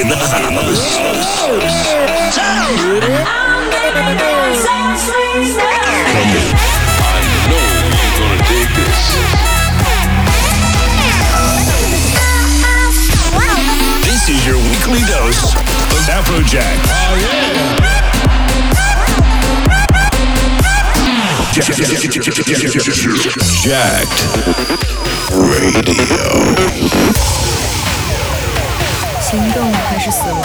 in the house. This is your weekly dose of Afrojack. Oh, yeah. Jacked Radio. 行动还是死亡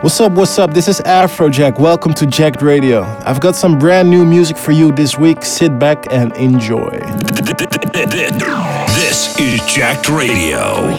？What's up, what's up? This is Afrojack. Welcome to Jacked Radio. I've got some brand new music for you this week. Sit back and enjoy. This is Jacked Radio.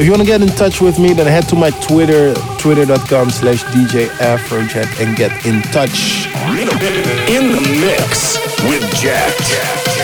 If you want to get in touch with me, then head to my Twitter, twitter.com slash DJ Afrojack and get in touch. In the mix with Jack.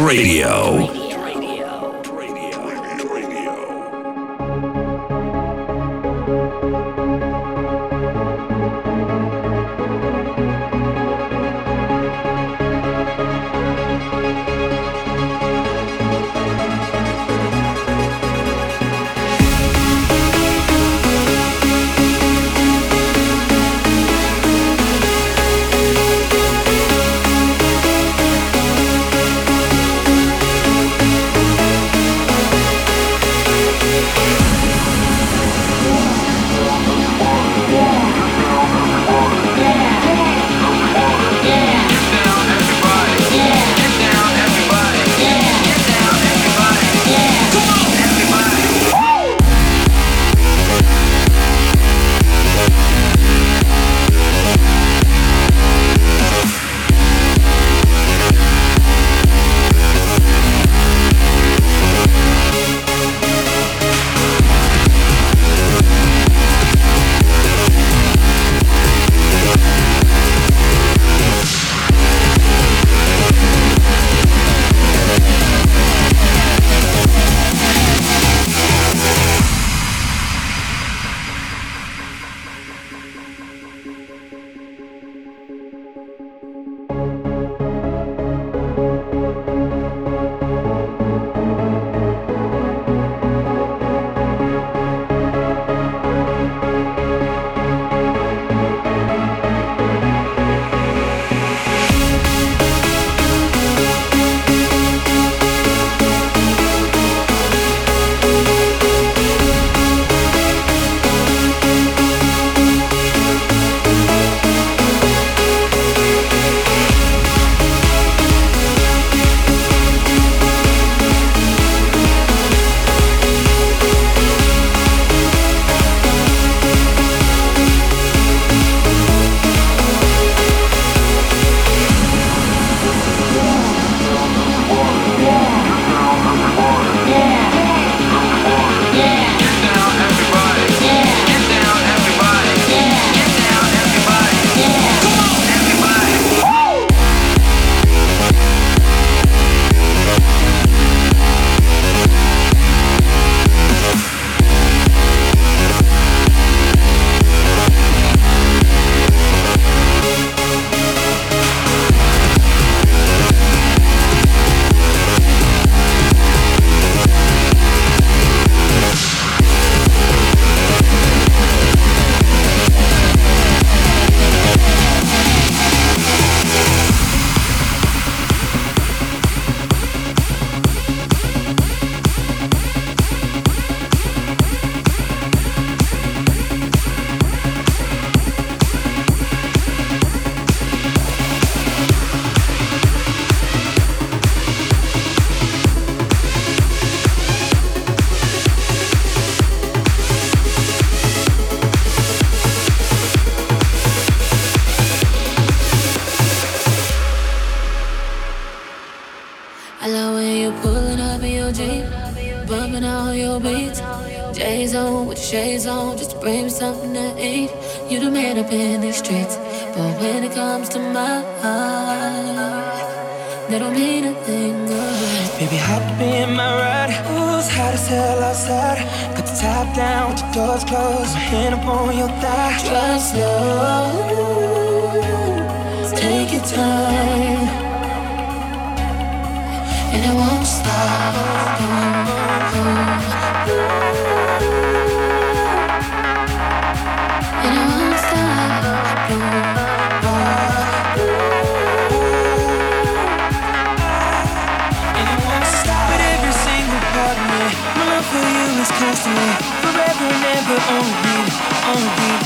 Radio. something that eat. You the man up in these streets. But when it comes to my heart, they don't mean a thing. Good. Baby, hop in my ride. Ooh, hot as hell outside. Got the top down with the doors closed. My hand upon your thigh. Drive slow. Take your time. And it won't stop. it on only on.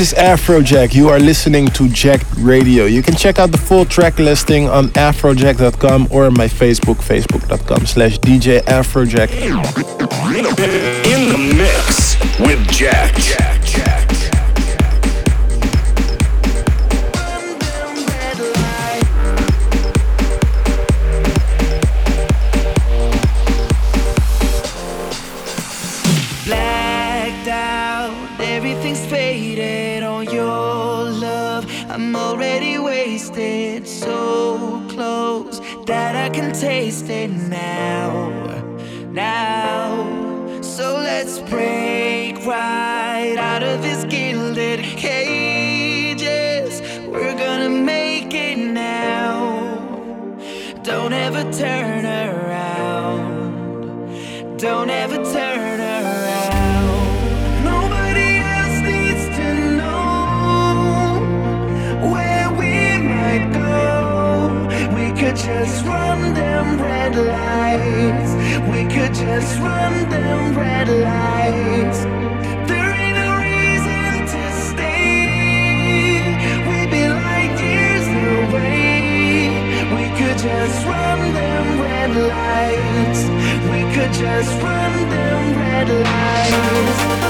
This is Afrojack. You are listening to Jacked Radio. You can check out the full track listing on afrojack.com or my Facebook, facebook.com slash DJ Afrojack. In the mix with Jack. Lights. We could just run them red lights. There ain't no reason to stay. We'd be light years away. We could just run them red lights. We could just run them red lights.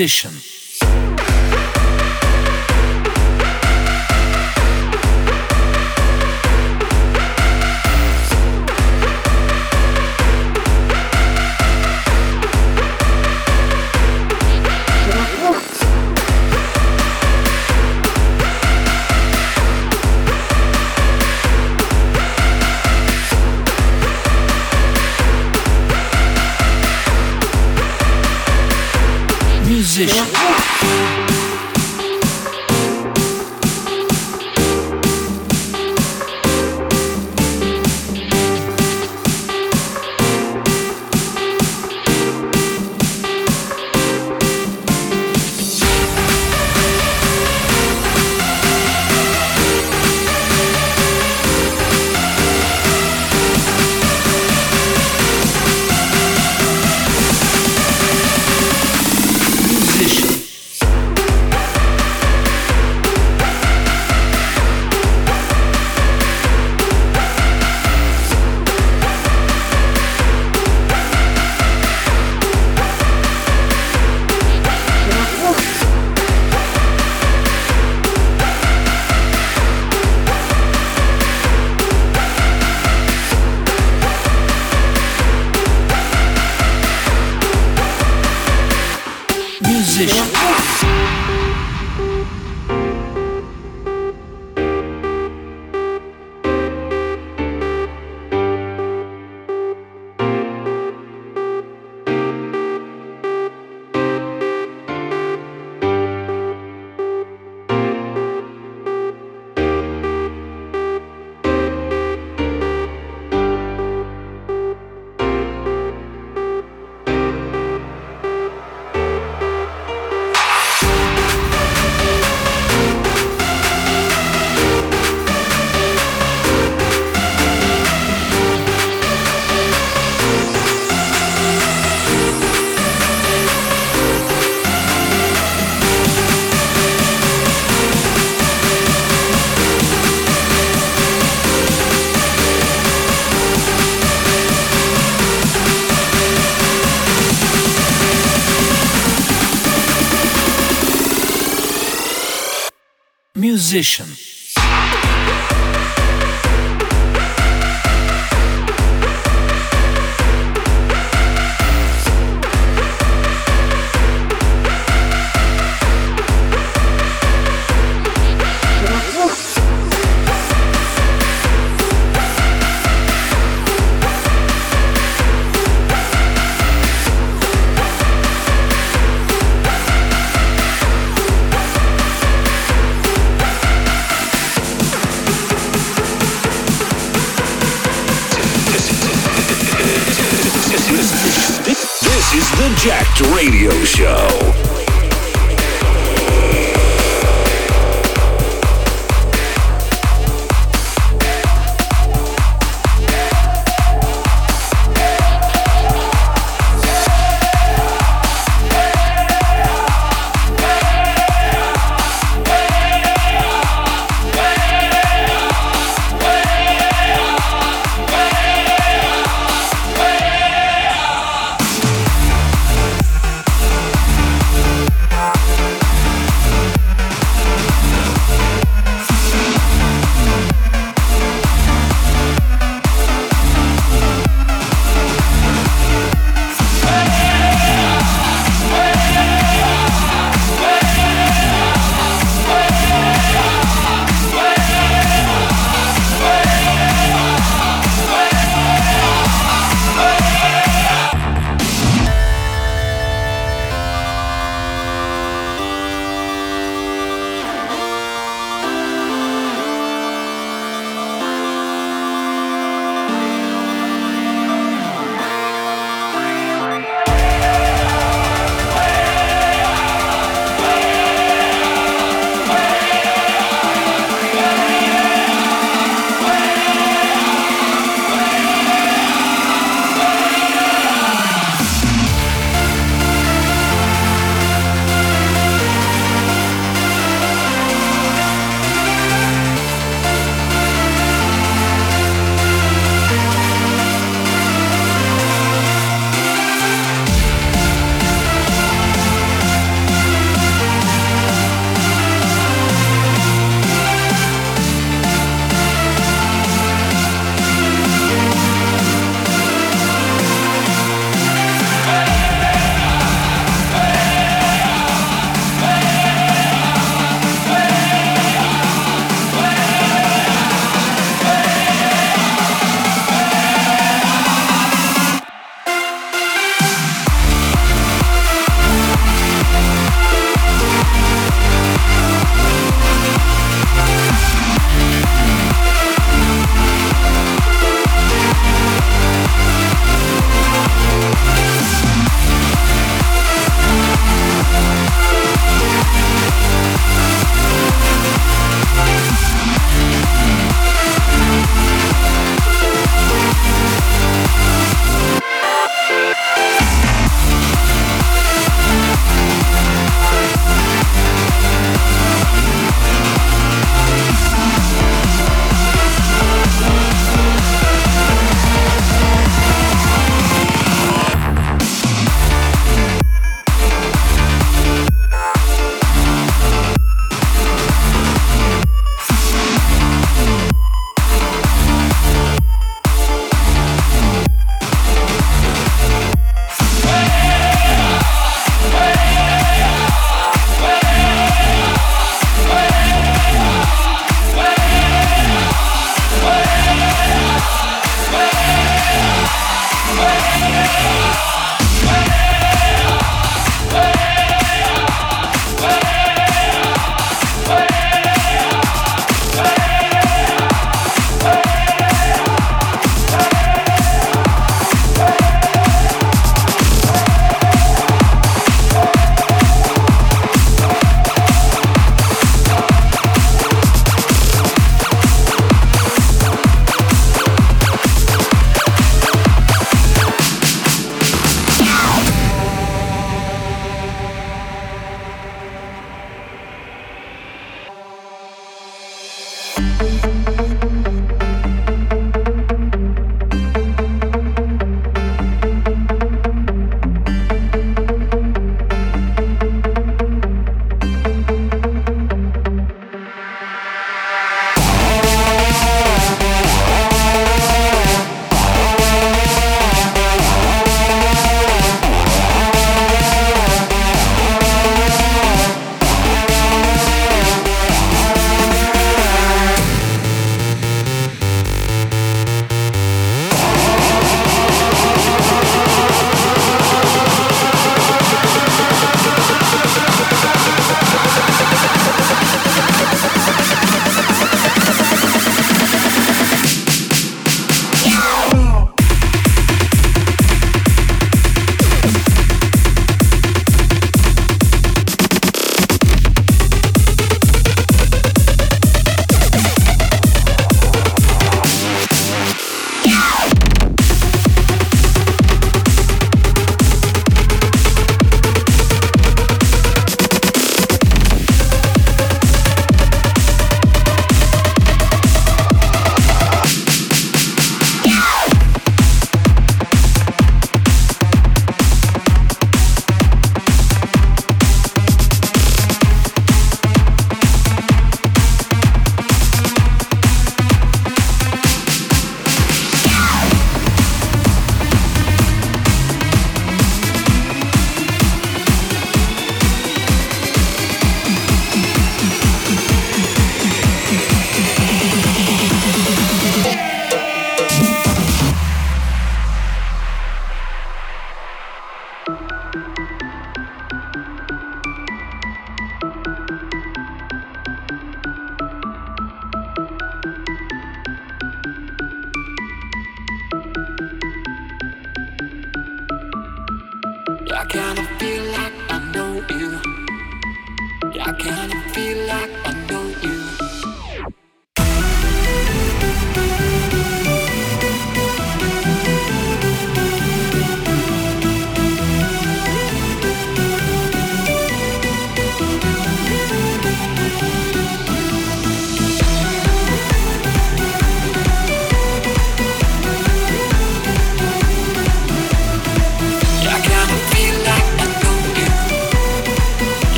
Musician. Musician. Musician.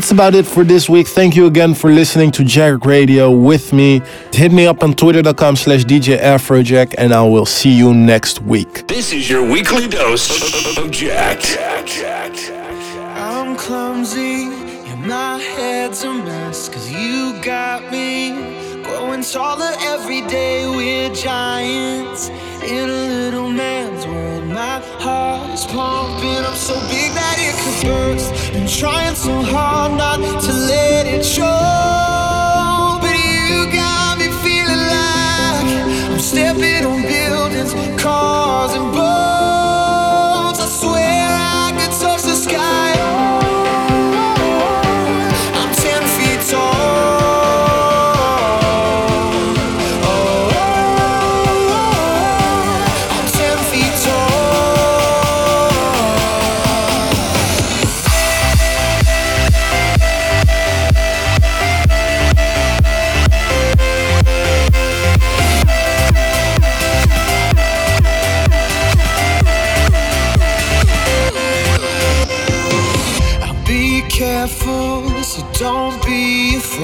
That's about it for this week. Thank you again for listening to Jacked Radio with me. Hit me up on twitter.com slash DJ Afrojack and I will see you next week. This is your weekly dose of Jacked. I'm clumsy and my head's a mess cause you got me growing taller every day we're giants in a little man's world my heart is pumping up so big that it could burst. And trying so hard not to let it show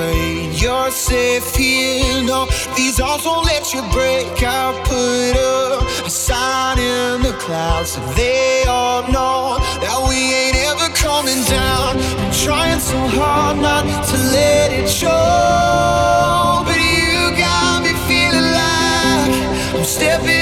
afraid. You're safe here. No, these arms won't let you break. I'll put up a sign in the clouds so they all know that we ain't ever coming down. I'm trying so hard not to let it show, but you got me feeling like I'm stepping